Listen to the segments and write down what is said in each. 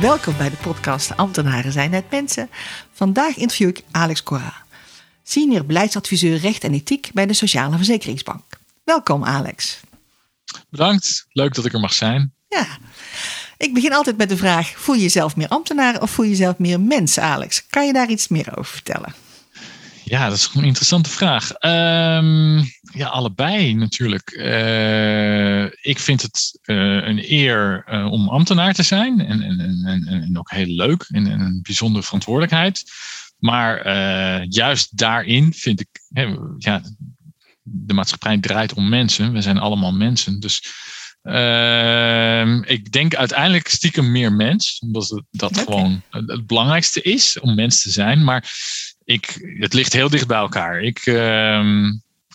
Welkom bij de podcast Ambtenaren zijn net mensen. Vandaag interview ik Alex Cora, senior beleidsadviseur recht en ethiek bij de Sociale Verzekeringsbank. Welkom Alex. Bedankt, leuk dat ik er mag zijn. Ja, ik begin altijd met de vraag: voel je jezelf meer ambtenaar of voel je jezelf meer mens, Alex? Kan je daar iets meer over vertellen? Ja, dat is een interessante vraag. Um, ja, allebei natuurlijk. Uh, ik vind het uh, een eer uh, om ambtenaar te zijn en, en, en, en ook heel leuk en, en een bijzondere verantwoordelijkheid. Maar juist daarin vind ik, hè, ja, de maatschappij draait om mensen. We zijn allemaal mensen. Dus ik denk uiteindelijk stiekem meer mens, omdat dat okay. gewoon het belangrijkste is om mens te zijn. Maar ik, het ligt heel dicht bij elkaar. Ik, uh,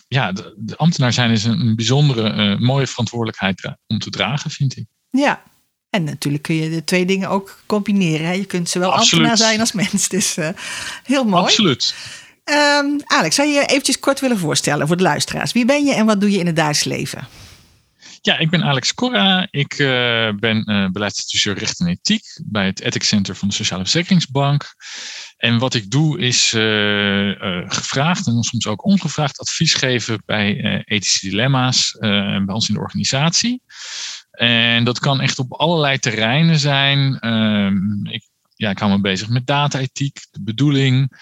ja, de, de, ambtenaar zijn is een, een bijzondere, uh, mooie verantwoordelijkheid om te dragen, vind ik. Ja, en natuurlijk kun je de twee dingen ook combineren. Hè? Je kunt zowel Absoluut. ambtenaar zijn als mens. Dus uh, heel mooi. Absoluut. Um, Alex, zou je je eventjes kort willen voorstellen voor de luisteraars? Wie ben je en wat doe je in het dagelijks leven? Ja, ik ben Alex Corra. Ik uh, ben uh, beleidsadviseur recht en ethiek bij het Ethics Center van de Sociale Verzekeringsbank. En wat ik doe is uh, gevraagd en soms ook ongevraagd advies geven bij ethische dilemma's bij ons in de organisatie. En dat kan echt op allerlei terreinen zijn. Ehm, ik, ja, ik hou me bezig met data-ethiek, de bedoeling,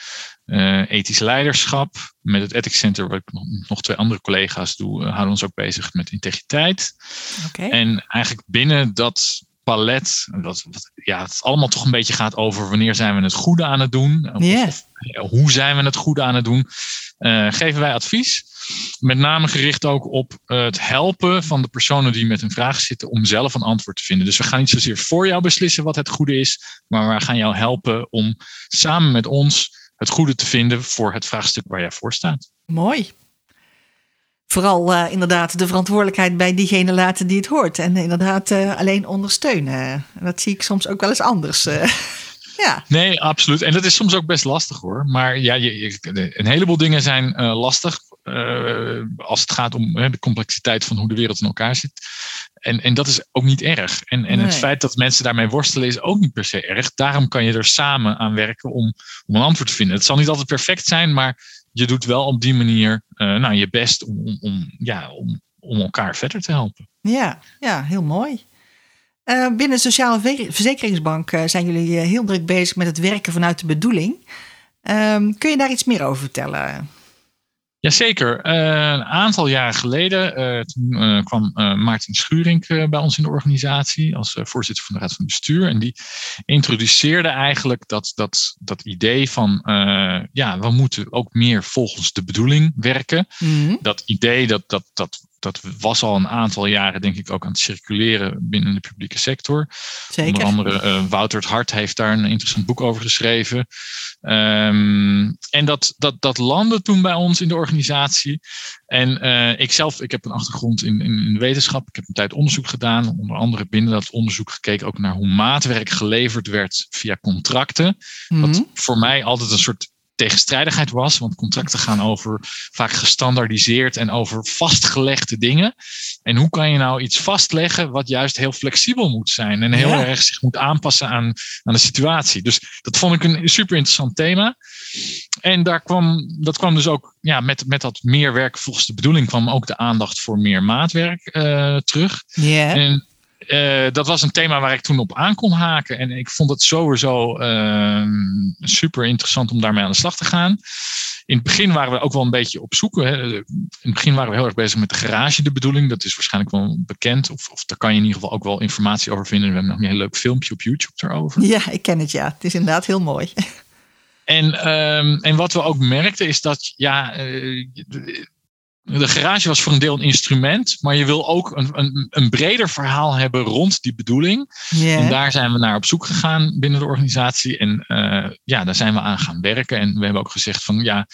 ethisch leiderschap. Met het Ethics Center, waar ik nog, nog twee andere collega's doe, houden we ons ook bezig met integriteit. Okay. En eigenlijk binnen dat palet. Dat, dat, ja, het allemaal toch een beetje gaat over wanneer zijn we het goede aan het doen. Of, of, hoe zijn we het goede aan het doen. Uh, geven wij advies. Met name gericht ook op het helpen van de personen die met een vraag zitten om zelf een antwoord te vinden. Dus we gaan niet zozeer voor jou beslissen wat het goede is. Maar we gaan jou helpen om samen met ons het goede te vinden voor het vraagstuk waar jij voor staat. Mooi vooral uh, inderdaad de verantwoordelijkheid bij diegene laten die het hoort. En inderdaad uh, alleen ondersteunen. Dat zie ik soms ook wel eens anders. Uh, ja. Nee, absoluut. En dat is soms ook best lastig hoor. Maar ja, je, je, een heleboel dingen zijn lastig. als het gaat om de complexiteit van hoe de wereld in elkaar zit. En, en dat is ook niet erg. En, en nee. het feit dat mensen daarmee worstelen is ook niet per se erg. Daarom kan je er samen aan werken om, om een antwoord te vinden. Het zal niet altijd perfect zijn, maar je doet wel op die manier uh, nou, je best om, om, om, ja, om, om elkaar verder te helpen. Ja, ja heel mooi. Uh, binnen de Sociale Verzekeringsbank uh, zijn jullie heel druk bezig met het werken vanuit de bedoeling. Um, kun je daar iets meer over vertellen? Jazeker. Uh, een aantal jaren geleden uh, toen, uh, kwam Maarten Schuring bij ons in de organisatie als voorzitter van de Raad van Bestuur. En die introduceerde eigenlijk dat, dat, dat idee van ja, we moeten ook meer volgens de bedoeling werken. Mm-hmm. Dat idee dat, dat, dat dat was al een aantal jaren, denk ik, ook aan het circuleren binnen de publieke sector. Zeker. Onder andere uh, Wouter het Hart heeft daar een interessant boek over geschreven. Um, en dat, dat, dat landde toen bij ons in de organisatie. En uh, ik zelf, ik heb een achtergrond in, in, in wetenschap. Ik heb een tijd onderzoek gedaan. Onder andere binnen dat onderzoek gekeken ook naar hoe maatwerk geleverd werd via contracten. Mm-hmm. Wat voor mij altijd een soort tegenstrijdigheid was. Want contracten gaan over vaak gestandardiseerd en over vastgelegde dingen. En hoe kan je nou iets vastleggen wat juist heel flexibel moet zijn en heel Ja. erg zich moet aanpassen aan, aan de situatie. Dus dat vond ik een super interessant thema. En daar kwam, dat kwam dus ook ja, met, met dat meer werk volgens de bedoeling kwam ook de aandacht voor meer maatwerk uh, terug. Ja. En uh, dat was een thema waar ik toen op aan kon haken. En ik vond het sowieso uh, super interessant om daarmee aan de slag te gaan. In het begin waren we ook wel een beetje op zoek. Hè. In het begin waren we heel erg bezig met de garage, de bedoeling. Dat is waarschijnlijk wel bekend. Of, of daar kan je in ieder geval ook wel informatie over vinden. We hebben nog een heel leuk filmpje op YouTube daarover. Ja, ik ken het ja. Het is inderdaad heel mooi. En, um, en wat we ook merkten is dat ja, uh, de garage was voor een deel een instrument, maar je wil ook een, een, een breder verhaal hebben rond die bedoeling. En daar zijn we naar op zoek gegaan binnen de organisatie. En uh, ja, daar zijn we aan gaan werken. En we hebben ook gezegd van ja,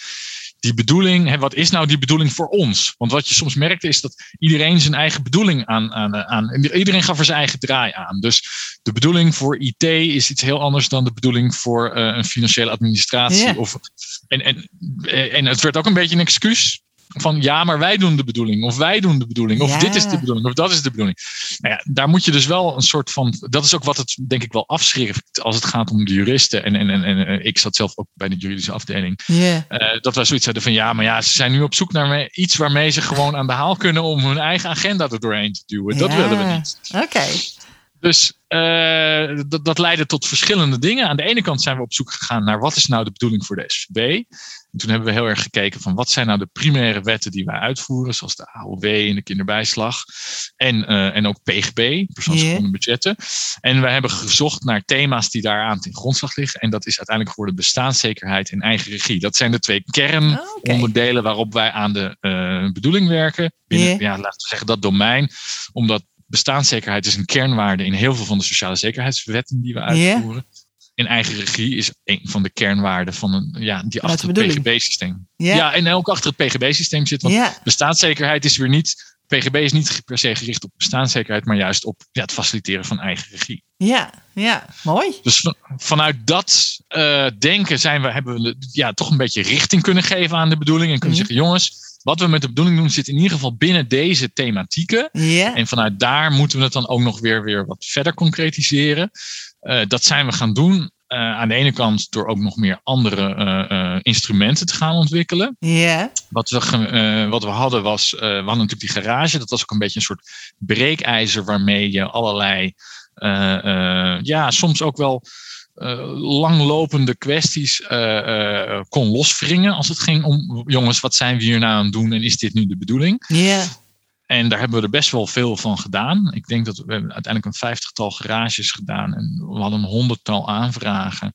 die bedoeling, hè, wat is nou die bedoeling voor ons? Want wat je soms merkte is dat iedereen zijn eigen bedoeling aan, aan, aan iedereen gaf er zijn eigen draai aan. Dus de bedoeling voor IT is iets heel anders dan de bedoeling voor uh, een financiële administratie. Of, en, en, en het werd ook een beetje een excuus van ja, maar wij doen de bedoeling. Of wij doen de bedoeling. Of Ja. dit is de bedoeling. Of dat is de bedoeling. Nou ja, daar moet je dus wel een soort van. Dat is ook wat het denk ik wel afschrift als het gaat om de juristen. En, en, en, en eh, ik zat zelf ook bij de juridische afdeling. Eh, dat wij zoiets hadden van ja, maar ja, ze zijn nu op zoek naar iets waarmee ze gewoon aan de haal kunnen om hun eigen agenda er doorheen te duwen. Dat Ja. willen we niet. Oké. Dus eh, dat, dat leidde tot verschillende dingen. Aan de ene kant zijn we op zoek gegaan naar wat is nou de bedoeling voor de SVB. En toen hebben we heel erg gekeken van wat zijn nou de primaire wetten die wij uitvoeren, zoals de AOW en de kinderbijslag. En, eh, en ook PGB, persoonsgebonden budgetten. En we hebben gezocht naar thema's die daaraan ten grondslag liggen. En dat is uiteindelijk geworden bestaanszekerheid en eigen regie. Dat zijn de twee kernonderdelen waarop wij aan de eh, bedoeling werken. Binnen, ja, laten we zeggen, dat domein. Omdat bestaanszekerheid is een kernwaarde in heel veel van de sociale zekerheidswetten die we uitvoeren. En eigen regie is een van de kernwaarden van een, ja, die achter het. PGB-systeem. Ja. Ja. en ook achter het PGB-systeem zit. Want bestaanszekerheid is weer niet. PGB is niet per se gericht op bestaanszekerheid, maar juist op ja, het faciliteren van eigen regie. Ja. Ja. Mooi. Dus van- vanuit dat eh, denken zijn we, hebben we ja, toch een beetje richting kunnen geven aan de bedoeling. En kunnen Mhm. zeggen, jongens, wat we met de bedoeling doen zit in ieder geval binnen deze thematieken. En vanuit daar moeten we het dan ook nog weer, weer wat verder concretiseren. Eh, dat zijn we gaan doen. eh, aan de ene kant door ook nog meer andere eh, instrumenten te gaan ontwikkelen. Wat we, wat we hadden was, we hadden natuurlijk die garage. Dat was ook een beetje een soort breekijzer waarmee je allerlei, ja, soms ook wel langlopende kwesties eh, eh, kon loswringen. Als het ging om, jongens, wat zijn we hier nou aan het doen en is dit nu de bedoeling? Ja. En daar hebben we er best wel veel van gedaan. Ik denk dat we, uiteindelijk een vijftigtal garages gedaan. En we hadden een honderdtal aanvragen.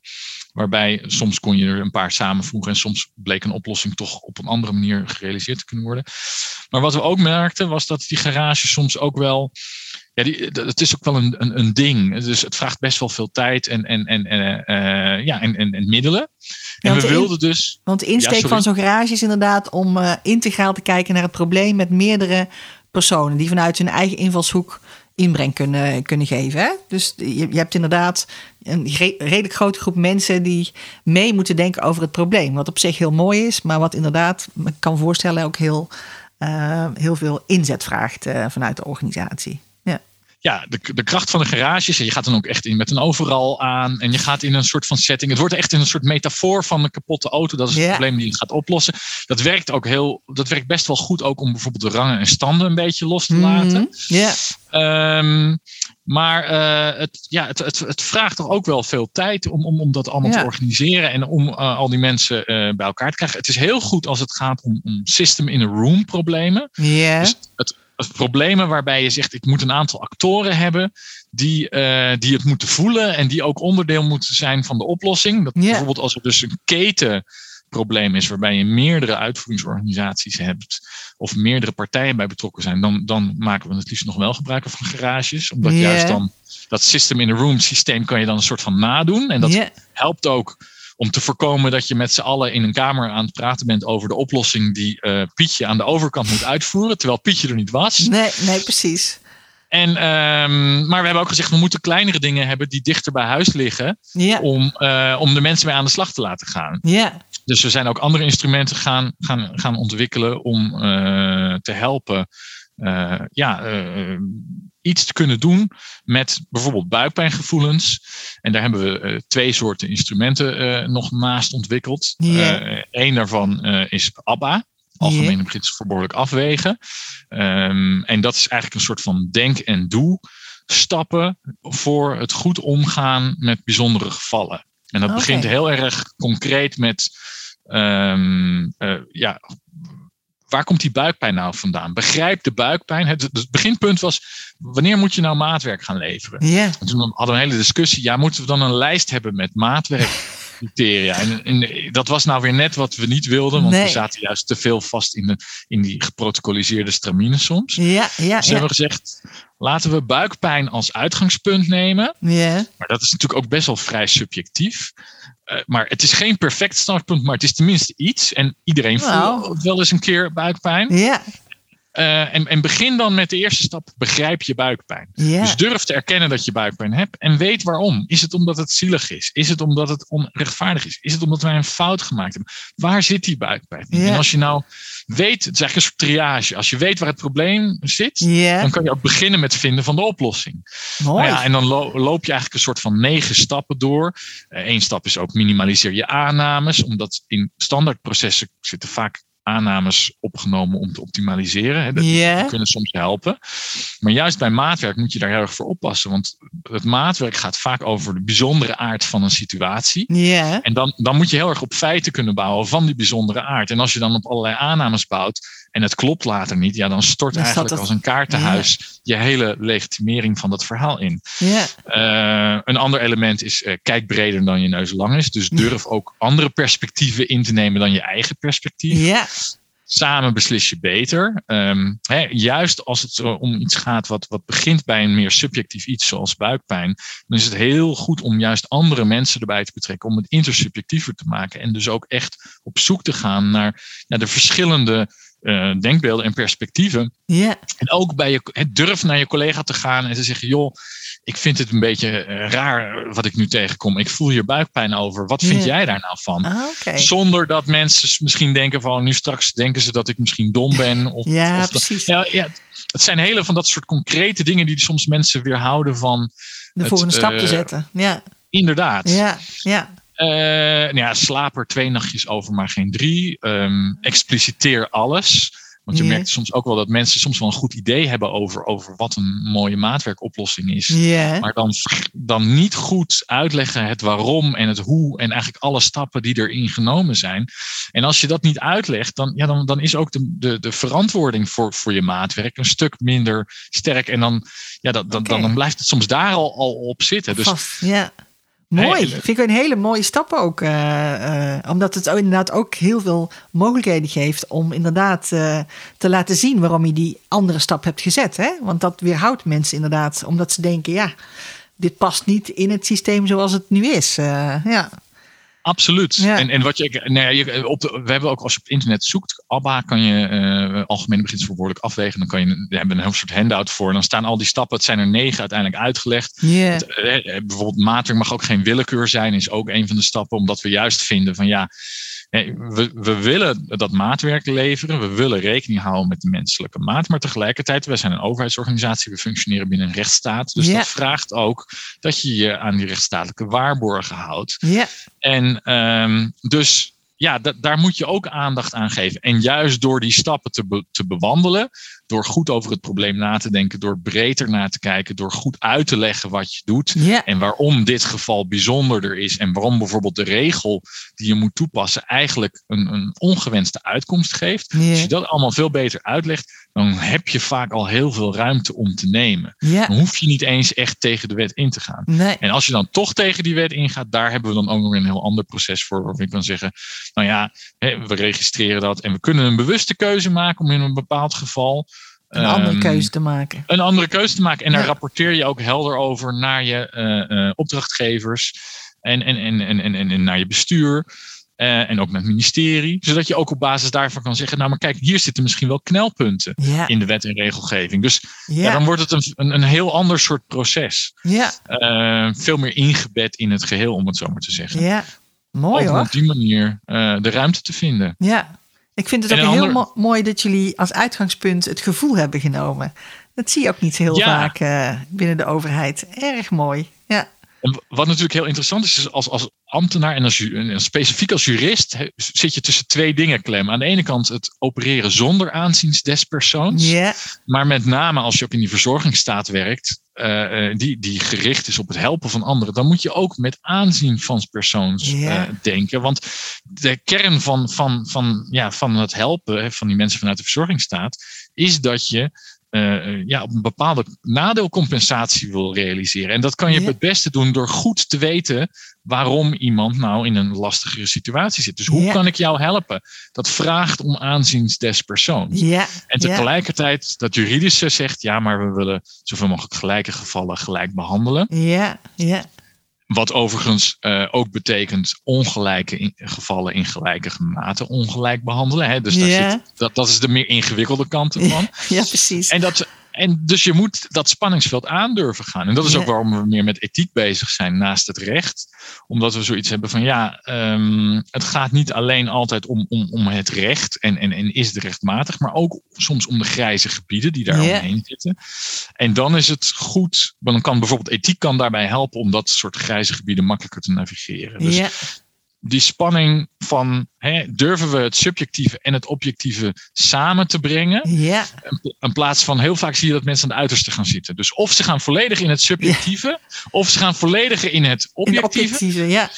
Waarbij soms kon je er een paar samenvoegen. En soms bleek een oplossing toch op een andere manier gerealiseerd te kunnen worden. Maar wat we ook merkten was dat die garages soms ook wel. Ja, die, het is ook wel een, een, een ding. Dus het vraagt best wel veel tijd en, en, en, en, eh, ja, en, en, en middelen. En want we in- wilden dus. Want de insteek Ja, van zo'n garage is inderdaad om eh, integraal te kijken naar het probleem met meerdere personen die vanuit hun eigen invalshoek inbreng kunnen, kunnen geven. Hè? Dus je, je hebt inderdaad een re- redelijk grote groep mensen die mee moeten denken over het probleem. Wat op zich heel mooi is, maar wat inderdaad, ik kan voorstellen, ook heel, eh, heel veel inzet vraagt vanuit de organisatie. Ja. de, de kracht van de garages. En je gaat dan ook echt in met een overal aan. En je gaat in een soort van setting. Het wordt echt in een soort metafoor van een kapotte auto. Dat is het Ja. probleem die je gaat oplossen. Dat werkt ook heel. Dat werkt best wel goed ook om bijvoorbeeld de rangen en standen een beetje los te laten. Mhm. Ja. Ehm, maar eh, het, ja, het, het, het vraagt toch ook wel veel tijd om, om, om dat allemaal Ja. te organiseren en om eh, al die mensen eh, bij elkaar te krijgen. Het is heel goed als het gaat om, om system in a room problemen. Ja. Dus het, het problemen waarbij je zegt, ik moet een aantal actoren hebben die, eh, die het moeten voelen en die ook onderdeel moeten zijn van de oplossing. Dat. Bijvoorbeeld als er dus een ketenprobleem is waarbij je meerdere uitvoeringsorganisaties hebt of meerdere partijen bij betrokken zijn, dan, dan maken we het liefst nog wel gebruik van garages. Omdat juist dan dat system in a room systeem kan je dan een soort van nadoen. En dat helpt ook om te voorkomen dat je met z'n allen in een kamer aan het praten bent over de oplossing die eh, Pietje aan de overkant moet uitvoeren, terwijl Pietje er niet was. Nee, nee, precies. En, ehm, maar we hebben ook gezegd, we moeten kleinere dingen hebben die dichter bij huis liggen om, eh, om de mensen mee aan de slag te laten gaan. Ja. Dus we zijn ook andere instrumenten gaan, gaan, gaan ontwikkelen om eh, te helpen eh, ja, iets te kunnen doen met bijvoorbeeld buikpijngevoelens. En daar hebben we twee soorten instrumenten nog naast ontwikkeld. Ja. Eén daarvan is ABBA. Algemene beginsel verborgelijk afwegen. Ehm, en dat is eigenlijk een soort van denk- en doe-stappen voor het goed omgaan met bijzondere gevallen. En dat begint heel erg concreet met, ehm, eh, ja, waar komt die buikpijn nou vandaan? Begrijp de buikpijn. Het, het beginpunt was, wanneer moet je nou maatwerk gaan leveren? En toen hadden we een hele discussie. Ja, moeten we dan een lijst hebben met maatwerk criteria. En, en, dat was nou weer net wat we niet wilden, want Nee. we zaten juist te veel vast in, de, in die geprotocoliseerde stramine soms. Ja, ja, Dus ja. hebben we gezegd, laten we buikpijn als uitgangspunt nemen. ja. Maar dat is natuurlijk ook best wel vrij subjectief. Eh, maar het is geen perfect standpunt, maar het is tenminste iets. En iedereen voelt wel eens een keer buikpijn. Ja, Eh, en, en begin dan met de eerste stap, begrijp je buikpijn. Dus durf te erkennen dat je buikpijn hebt en weet waarom. Is het omdat het zielig is? Is het omdat het onrechtvaardig is? Is het omdat wij een fout gemaakt hebben? Waar zit die buikpijn? En als je nou weet, het is eigenlijk een soort triage. Als je weet waar het probleem zit, dan kan je ook beginnen met het vinden van de oplossing. Mooi. Nou ja, en dan lo- loop je eigenlijk een soort van negen stappen door. Eén stap is ook minimaliseer je aannames, omdat in standaardprocessen zitten vaak aannames opgenomen om te optimaliseren. Hè. Dat- kunnen soms helpen. Maar juist bij maatwerk moet je daar heel erg voor oppassen. Want het maatwerk gaat vaak over de bijzondere aard van een situatie. En dan, dan moet je heel erg op feiten kunnen bouwen van die bijzondere aard. En als je dan op allerlei aannames bouwt en het klopt later niet, ja, dan stort Dan eigenlijk het- als een kaartenhuis je hele legitimering van dat verhaal in. Eh, een ander element is eh, kijk breder dan je neus lang is. Dus durf ook andere perspectieven in te nemen dan je eigen perspectief. Samen beslis je beter. Ehm, hè, juist als het om iets gaat wat, wat begint bij een meer subjectief iets zoals buikpijn, dan is het heel goed om juist andere mensen erbij te betrekken om het intersubjectiever te maken. En dus ook echt op zoek te gaan naar ja, de verschillende eh, denkbeelden en perspectieven. ja. En ook bij je, het durf naar je collega te gaan en te zeggen: joh, ik vind het een beetje eh, raar wat ik nu tegenkom. Ik voel hier buikpijn over. Wat vind Ja. jij daar nou van? Ah. Zonder dat mensen misschien denken van nu straks denken ze dat ik misschien dom ben. Of, Ja, of precies. ja, ja, het zijn hele van dat soort concrete dingen die soms mensen weerhouden van De het, volgende stap te eh, zetten. Ja, inderdaad. ja, ja. Eh, nou ja, slaap er twee nachtjes over, maar geen drie. Ehm, expliciteer alles. Want je merkt soms ook wel dat mensen soms wel een goed idee hebben over, over wat een mooie maatwerkoplossing is. Maar dan, dan niet goed uitleggen het waarom en het hoe en eigenlijk alle stappen die erin genomen zijn. En als je dat niet uitlegt, dan, ja, dan, dan is ook de, de, de verantwoording voor, voor je maatwerk een stuk minder sterk. En dan, ja, dat, dan, dan, dan blijft het soms daar al, al op zitten. Dus vast. Ja. Mooi. Hey, Vind ik een hele mooie stap ook. eh, eh, omdat het ook inderdaad ook heel veel mogelijkheden geeft om inderdaad eh, te laten zien waarom je die andere stap hebt gezet. Hè? Want dat weerhoudt mensen inderdaad, omdat ze denken, ja, dit past niet in het systeem zoals het nu is. Ja. Absoluut. Ja. En, en wat je, nou ja, je, op de, we hebben ook als je op internet zoekt, ABBA kan je eh algemene beginsvoorwoordelijk afwegen. Dan kan je, we hebben een heel soort handout voor. En dan staan al die stappen, het zijn er negen uiteindelijk uitgelegd. Het, eh, eh, bijvoorbeeld maatwerk mag ook geen willekeur zijn, is ook een van de stappen, omdat we juist vinden van ja, we, we willen dat maatwerk leveren, we willen rekening houden met de menselijke maat, maar tegelijkertijd, wij zijn een overheidsorganisatie, we functioneren binnen een rechtsstaat, dus dat vraagt ook dat je je aan die rechtsstatelijke waarborgen houdt. ja. En ehm, dus ja, da- daar moet je ook aandacht aan geven. En juist door die stappen te, be- te bewandelen, door goed over het probleem na te denken, door breder na te kijken, door goed uit te leggen wat je doet. En waarom dit geval bijzonderder is. En waarom bijvoorbeeld de regel die je moet toepassen eigenlijk een, een ongewenste uitkomst geeft. Als je dat allemaal veel beter uitlegt, dan heb je vaak al heel veel ruimte om te nemen. Dan hoef je niet eens echt tegen de wet in te gaan. Nee. En als je dan toch tegen die wet ingaat, daar hebben we dan ook nog een heel ander proces voor. Waarvan ik kan zeggen, nou ja, we registreren dat. En we kunnen een bewuste keuze maken om in een bepaald geval. Een andere ehm, keuze te maken. Een andere keuze te maken. En daar Ja. rapporteer je ook helder over naar je eh, eh, opdrachtgevers en, en, en, en, en, en, naar je bestuur. eh, en ook naar het ministerie. Zodat je ook op basis daarvan kan zeggen, nou maar kijk, hier zitten misschien wel knelpunten in de wet en regelgeving. Dus ja. Ja. dan wordt het een, een, een heel ander soort proces. Ja. Veel meer ingebed in het geheel, om het zo maar te zeggen. Ja. Mooi om op die manier de ruimte te vinden. Ja, ik vind het ook En heel ander- mooi dat jullie als uitgangspunt het gevoel hebben genomen. Dat zie je ook niet heel Ja. vaak eh, binnen de overheid. Erg mooi. Ja, En wat natuurlijk heel interessant is, is als, als ambtenaar en, als, en specifiek als jurist he- zit je tussen twee dingen klem. Aan de ene kant het opereren zonder aanziens des persoons. Maar met name als je ook in die verzorgingsstaat werkt, eh, eh, die, die gericht is op het helpen van anderen, dan moet je ook met aanzien van persoons Ja. eh, denken. Want de kern van, van, van, ja, van het helpen van die mensen vanuit de verzorgingsstaat is dat je uh, ja, op een bepaalde nadeelcompensatie wil realiseren. En dat kan je het beste doen door goed te weten waarom iemand nou in een lastigere situatie zit. Dus hoe kan ik jou helpen? Dat vraagt om aanzien des persoons. Ja. En tegelijkertijd dat juridische zegt, ja, maar we willen zoveel mogelijk gelijke gevallen gelijk behandelen. Ja, ja. Wat overigens uh, ook betekent ongelijke in, gevallen in gelijke mate ongelijk behandelen. Hè? Dus daar zit, dat, dat is de meer ingewikkelde kant ervan. Ja, precies. En dat, en dus je moet dat spanningsveld aandurven gaan. En dat is ook waarom we meer met ethiek bezig zijn naast het recht. Omdat we zoiets hebben van ja, um, het gaat niet alleen altijd om, om, om het recht en, en, en is het rechtmatig, maar ook soms om de grijze gebieden die daar omheen zitten. En dan is het goed, dan kan bijvoorbeeld ethiek kan daarbij helpen om dat soort grijze gebieden makkelijker te navigeren. Dus ja die spanning van hè, durven we het subjectieve en het objectieve samen te brengen. Ja. In plaats van heel vaak zie je dat mensen aan de uiterste gaan zitten. Dus of ze gaan volledig in het subjectieve, of ze gaan volledig in het objectieve. In objectieve ja.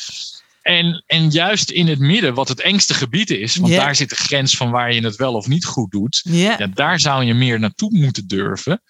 En, en juist in het midden, wat het engste gebied is, want daar zit de grens van waar je het wel of niet goed doet, ja. daar zou je meer naartoe moeten durven.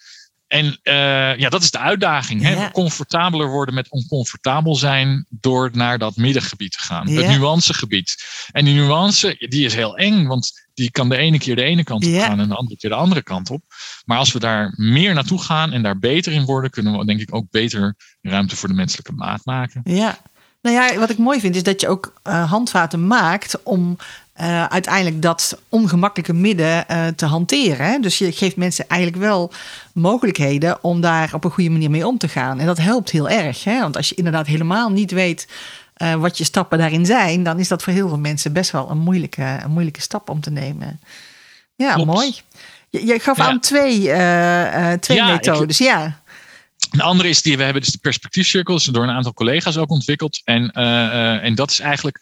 En uh, ja, dat is de uitdaging. Hè? Ja. Comfortabeler worden met oncomfortabel zijn door naar dat middengebied te gaan. Ja. Het nuancegebied. En die nuance, die is heel eng, want die kan de ene keer de ene kant op ja. gaan en de andere keer de andere kant op. Maar als we daar meer naartoe gaan en daar beter in worden, kunnen we denk ik ook beter ruimte voor de menselijke maat maken. Ja, nou ja, wat ik mooi vind is dat je ook uh, handvaten maakt om uh, uiteindelijk dat ongemakkelijke midden uh, te hanteren. Hè? Dus je geeft mensen eigenlijk wel mogelijkheden om daar op een goede manier mee om te gaan. En dat helpt heel erg. Hè? Want als je inderdaad helemaal niet weet uh, wat je stappen daarin zijn, dan is dat voor heel veel mensen best wel een moeilijke, een moeilijke stap om te nemen. Ja, Klopt. mooi. Je, je gaf ja. aan twee, twee ja, methodes. Ja. De andere is die we hebben dus de perspectiefcirkels door een aantal collega's ook ontwikkeld. En, en dat is eigenlijk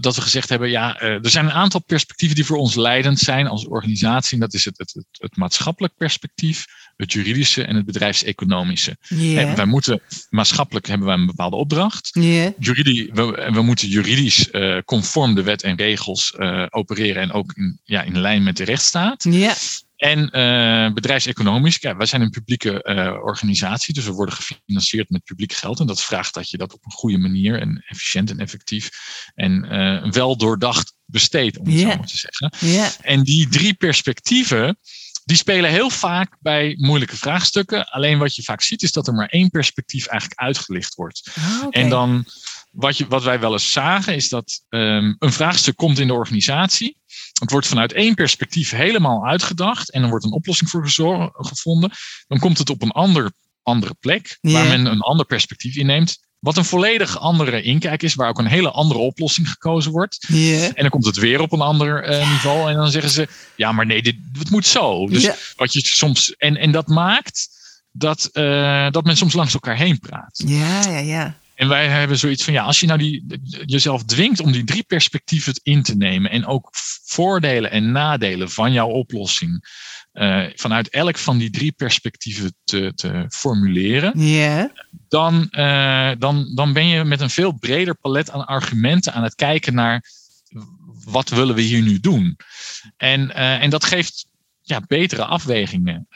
dat we gezegd hebben, ja, er zijn een aantal perspectieven die voor ons leidend zijn als organisatie. En dat is het, het, het, het maatschappelijk perspectief, het juridische en het bedrijfseconomische. Yeah. En wij moeten, maatschappelijk hebben wij een bepaalde opdracht. Yeah. Juridisch, we, we moeten juridisch uh, conform de wet en regels uh, opereren en ook in, ja, in lijn met de rechtsstaat. Yeah. En uh, bedrijfseconomisch, ja, wij zijn een publieke uh, organisatie, dus we worden gefinancierd met publiek geld. En dat vraagt dat je dat op een goede manier en efficiënt en effectief en uh, wel doordacht besteedt, om het yeah. zo maar te zeggen. Yeah. En die drie perspectieven, die spelen heel vaak bij moeilijke vraagstukken. Alleen wat je vaak ziet, is dat er maar één perspectief eigenlijk uitgelicht wordt. Oh, okay. En dan, wat, je, wat wij wel eens zagen, is dat um, een vraagstuk komt in de organisatie. Het wordt vanuit één perspectief helemaal uitgedacht en dan wordt een oplossing voor gevonden. Dan komt het op een ander, andere plek waar men een ander perspectief inneemt. Wat een volledig andere inkijk is, waar ook een hele andere oplossing gekozen wordt. En dan komt het weer op een ander uh, niveau. En dan zeggen ze: ja, maar nee, dit, het moet zo. Dus wat je soms. En, en dat maakt dat, uh, dat men soms langs elkaar heen praat. Ja, ja, ja. En wij hebben zoiets van, ja, als je nou die, jezelf dwingt om die drie perspectieven in te nemen en ook voordelen en nadelen van jouw oplossing uh, vanuit elk van die drie perspectieven te, te formuleren, dan, uh, dan, dan ben je met een veel breder palet aan argumenten aan het kijken naar wat willen we hier nu doen. En, uh, en dat geeft ja, betere afwegingen.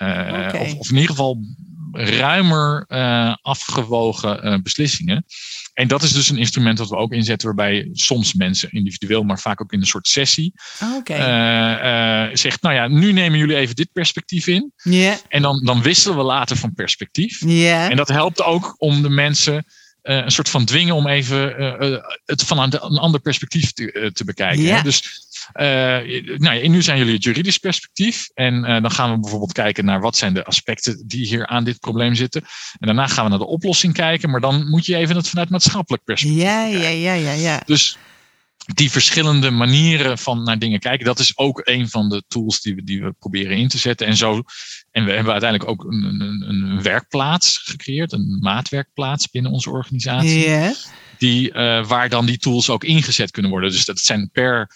Of, of in ieder geval ruimer uh, afgewogen uh, beslissingen. En dat is dus een instrument dat we ook inzetten, waarbij soms mensen individueel, maar vaak ook in een soort sessie, Oh, Oké. uh, zegt: Nou ja, nu nemen jullie even dit perspectief in. En dan, dan wisselen we later van perspectief. En dat helpt ook om de mensen. Uh, een soort van dwingen om even uh, het van een, ander perspectief te, te bekijken. Hè? Dus nou ja, nu zijn jullie het juridisch perspectief. En uh, dan gaan we bijvoorbeeld kijken naar wat zijn de aspecten die hier aan dit probleem zitten. En daarna gaan we naar de oplossing kijken. Maar dan moet je even het vanuit maatschappelijk perspectief Ja, ja, ja, ja, ja. Dus die verschillende manieren van naar dingen kijken, dat is ook een van de tools die we, die we proberen in te zetten. En zo. En we hebben uiteindelijk ook een, een, een werkplaats gecreëerd, een maatwerkplaats binnen onze organisatie. Ja. Die, uh, waar dan die tools ook ingezet kunnen worden. Dus dat zijn per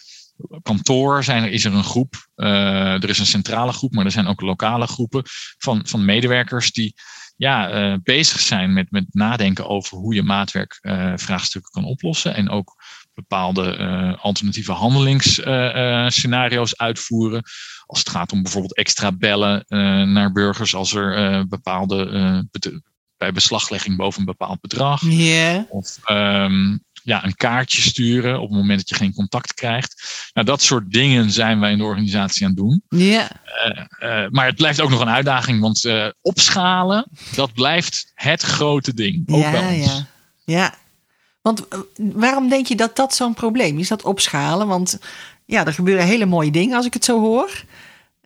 kantoor zijn er, is er een groep. Uh, er is een centrale groep, maar er zijn ook lokale groepen van, van medewerkers die ja, uh, bezig zijn met, met nadenken over hoe je maatwerkvraagstukken uh, kan oplossen. En ook bepaalde alternatieve handelingsscenario's uitvoeren. Als het gaat om bijvoorbeeld extra bellen naar burgers als er bepaalde bij beslaglegging boven een bepaald bedrag. Yeah. Of ehm, ja, een kaartje sturen op het moment dat je geen contact krijgt. Nou, dat soort dingen zijn wij in de organisatie aan het doen. Ja. Uh, maar het blijft ook nog een uitdaging, want uh, opschalen, dat blijft het grote ding. Ook ja, ja. ja. Want waarom denk je dat dat zo'n probleem is, dat opschalen? Want ja, er gebeuren hele mooie dingen als ik het zo hoor.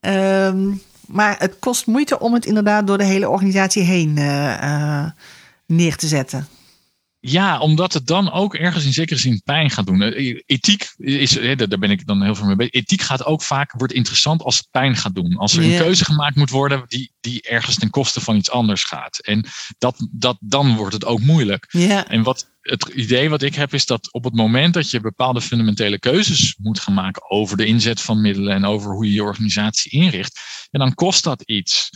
Ehm, maar het kost moeite om het inderdaad door de hele organisatie heen neer te zetten. Ja, omdat het dan ook ergens in zekere zin pijn gaat doen. Eh, ethiek is, daar ben ik dan heel veel mee bezig. Ethiek gaat ook vaak, wordt interessant als het pijn gaat doen. Als er een keuze gemaakt moet worden die, die ergens ten koste van iets anders gaat. En dat, dat, dan wordt het ook moeilijk. Ja. En wat het idee wat ik heb is dat op het moment dat je bepaalde fundamentele keuzes moet gaan maken over de inzet van middelen en over hoe je je organisatie inricht, en dan kost dat iets.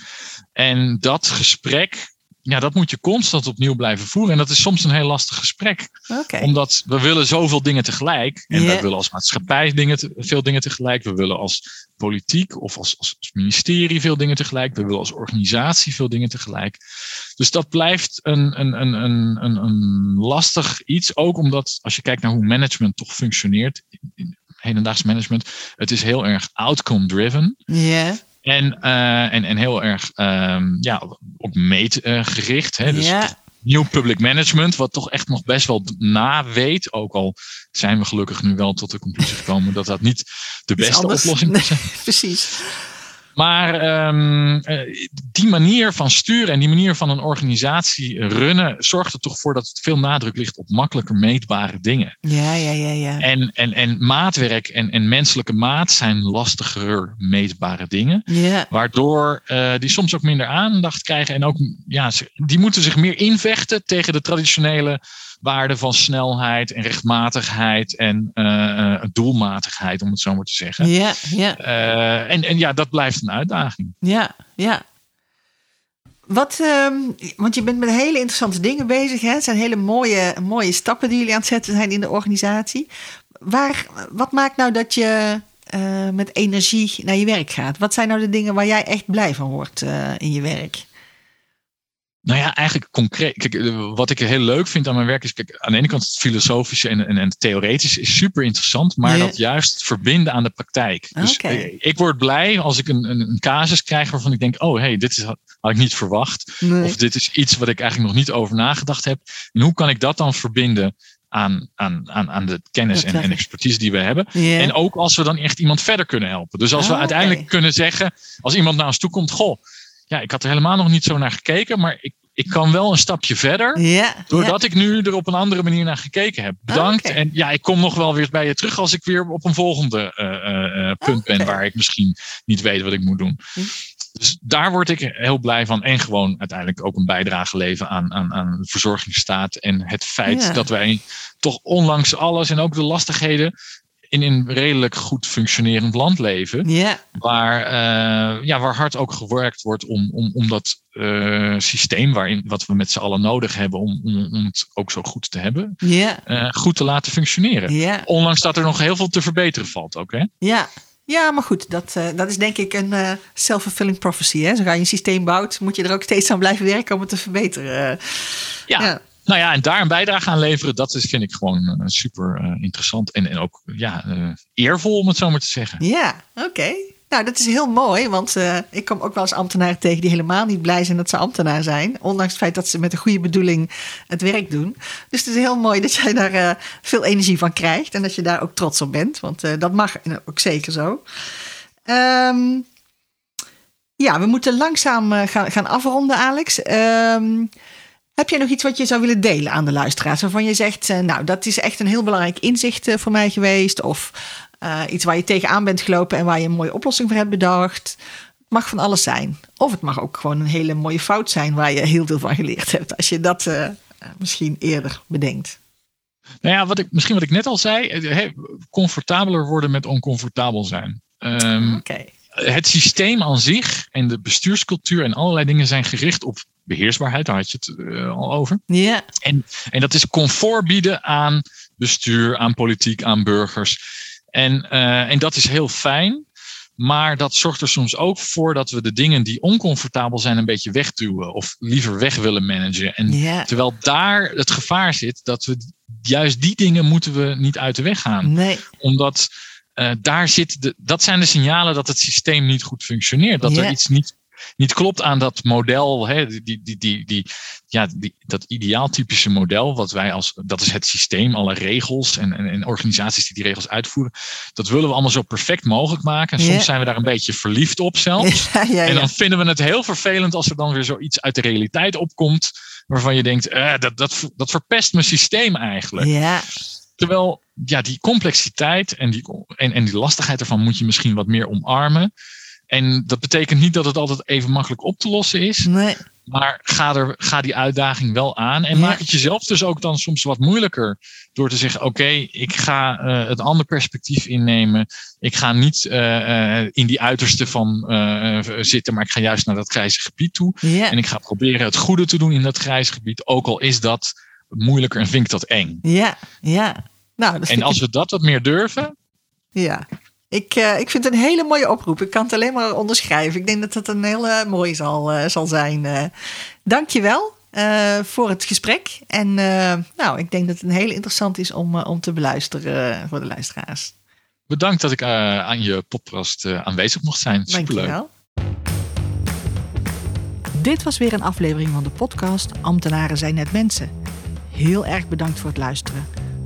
En dat gesprek ja, dat moet je constant opnieuw blijven voeren. En dat is soms een heel lastig gesprek. Omdat we willen zoveel dingen tegelijk. En yeah. wij willen als maatschappij dingen veel dingen tegelijk. We willen als politiek of als, als, ministerie veel dingen tegelijk. We willen als organisatie veel dingen tegelijk. Dus dat blijft een, een, een, een, een, een lastig iets. Ook omdat als je kijkt naar hoe management toch functioneert. Hedendaags management. Het is heel erg outcome driven. Ja. En, uh, en, en heel erg um, ja, ook meetgericht. Hè? Dus ja. nieuw public management, wat toch echt nog best wel na weet. Ook al zijn we gelukkig nu wel tot de conclusie gekomen dat dat niet de beste oplossing is. Nee, precies. Maar um, die manier van sturen en die manier van een organisatie runnen zorgt er toch voor dat het veel nadruk ligt op makkelijker meetbare dingen. Ja, ja, ja. ja. En, en, en maatwerk en, en menselijke maat zijn lastiger meetbare dingen. Ja. Waardoor uh, die soms ook minder aandacht krijgen en ook, ja, die moeten zich meer invechten tegen de traditionele waarden van snelheid en rechtmatigheid en uh, doelmatigheid, om het zo maar te zeggen. Ja, ja. Uh, en, en ja, dat blijft een uitdaging. Ja, ja. Wat, um, want je bent met hele interessante dingen bezig. Hè? Het zijn hele mooie, mooie stappen die jullie aan het zetten zijn in de organisatie. Waar, wat maakt nou dat je uh, met energie naar je werk gaat? Wat zijn nou de dingen waar jij echt blij van wordt uh, in je werk? Nou ja, eigenlijk concreet. Kijk, eh, wat ik heel leuk vind aan mijn werk is, kijk, aan de ene kant het filosofische en, en, en het theoretische is super interessant, maar dat juist verbinden aan de praktijk. Dus okay. ik word blij als ik een, een, een casus krijg waarvan ik denk, oh hey, dit is, had ik niet verwacht. Nee. Of dit is iets wat ik eigenlijk nog niet over nagedacht heb. En hoe kan ik dat dan verbinden aan, aan, aan, aan de kennis en, en, expertise die we hebben. Yeah. En ook als we dan echt iemand verder kunnen helpen. Dus als oh, we uiteindelijk okay. kunnen zeggen, als iemand naar ons toe komt, goh, ja, ik had er helemaal nog niet zo naar gekeken, maar ik, ik kan wel een stapje verder. Ja, doordat ik nu er op een andere manier naar gekeken heb. Bedankt. Oh, okay. En ja, ik kom nog wel weer bij je terug als ik weer op een volgende uh, uh, punt okay. ben waar ik misschien niet weet wat ik moet doen. Hm. Dus daar word ik heel blij van. En gewoon uiteindelijk ook een bijdrage leveren aan, aan, aan de verzorgingsstaat. En het feit dat wij toch ondanks alles en ook de lastigheden in een redelijk goed functionerend land leven. Ja, Waar, eh, ja, waar hard ook gewerkt wordt om, om, om dat eh, systeem waarin, wat we met z'n allen nodig hebben om, om, om het ook zo goed te hebben, ja, eh, goed te laten functioneren. ja, Ondanks dat er nog heel veel te verbeteren valt ook. Hè? ja. Ja, maar goed, dat, dat is denk ik een self-fulfilling prophecy. Hè? Zodra je een systeem bouwt, moet je er ook steeds aan blijven werken om het te verbeteren. Ja. ja. Nou ja, en daar een bijdrage aan leveren, dat is, vind ik gewoon uh, super interessant en, en ook ja, eervol, om het zo maar te zeggen. Ja, oké. Nou, dat is heel mooi, want ik kom ook wel eens ambtenaren tegen die helemaal niet blij zijn dat ze ambtenaar zijn. Ondanks het feit dat ze met een goede bedoeling het werk doen. Dus het is heel mooi dat jij daar veel energie van krijgt en dat je daar ook trots op bent, want dat mag ook zeker zo. Um, ja, we moeten langzaam gaan, gaan afronden, Alex. Um, heb jij nog iets wat je zou willen delen aan de luisteraars? Waarvan je zegt, uh, nou, dat is echt een heel belangrijk inzicht uh, voor mij geweest. Of uh, iets waar je tegenaan bent gelopen en waar je een mooie oplossing voor hebt bedacht. Het mag van alles zijn. Of het mag ook gewoon een hele mooie fout zijn waar je heel veel van geleerd hebt. Als je dat uh, misschien eerder bedenkt. Nou ja, wat ik, misschien wat ik net al zei. Hey, comfortabeler worden met oncomfortabel zijn. Um, okay. Het systeem aan zich en de bestuurscultuur en allerlei dingen zijn gericht op beheersbaarheid. Daar had je het uh, al over. Ja. En, en dat is comfort bieden aan bestuur, aan politiek, aan burgers. En, en dat is heel fijn. Maar dat zorgt er soms ook voor dat we de dingen die oncomfortabel zijn een beetje wegduwen. Of liever weg willen managen. En terwijl daar het gevaar zit dat we juist die dingen moeten we niet uit de weg gaan. Nee. Omdat uh, daar zit de, dat zijn de signalen dat het systeem niet goed functioneert. Dat er iets niet niet klopt aan dat model, hè, die, die, die, die, ja, die, dat ideaaltypische model, wat wij als, dat is het systeem, alle regels en, en, en, organisaties die die regels uitvoeren, dat willen we allemaal zo perfect mogelijk maken. En soms zijn we daar een beetje verliefd op zelfs. en dan vinden we het heel vervelend als er dan weer zoiets uit de realiteit opkomt, waarvan je denkt, eh, dat, dat, dat verpest mijn systeem eigenlijk. Ja. Terwijl ja, die complexiteit en die, en, en die lastigheid ervan moet je misschien wat meer omarmen. En dat betekent niet dat het altijd even makkelijk op te lossen is. Nee. Maar ga, er, ga die uitdaging wel aan. En maak het jezelf dus ook dan soms wat moeilijker. Door te zeggen: Oké, ik ga uh, het andere perspectief innemen. Ik ga niet uh, uh, in die uiterste van zitten, maar ik ga juist naar dat grijze gebied toe. Ja. En ik ga proberen het goede te doen in dat grijze gebied. Ook al is dat moeilijker en vind ik dat eng. Ja, ja. Nou, en als we dat wat meer durven. Ja, ik, uh, ik vind het een hele mooie oproep. Ik kan het alleen maar onderschrijven. Ik denk dat het een hele mooie zal, uh, zal zijn. Uh, Dank je wel voor het gesprek. En nou, ik denk dat het een hele interessant is om, om te beluisteren voor de luisteraars. Bedankt dat ik aan je podcast aanwezig mocht zijn. Superleuk. Dank je wel. Dit was weer een aflevering van de podcast Ambtenaren zijn net mensen. Heel erg bedankt voor het luisteren.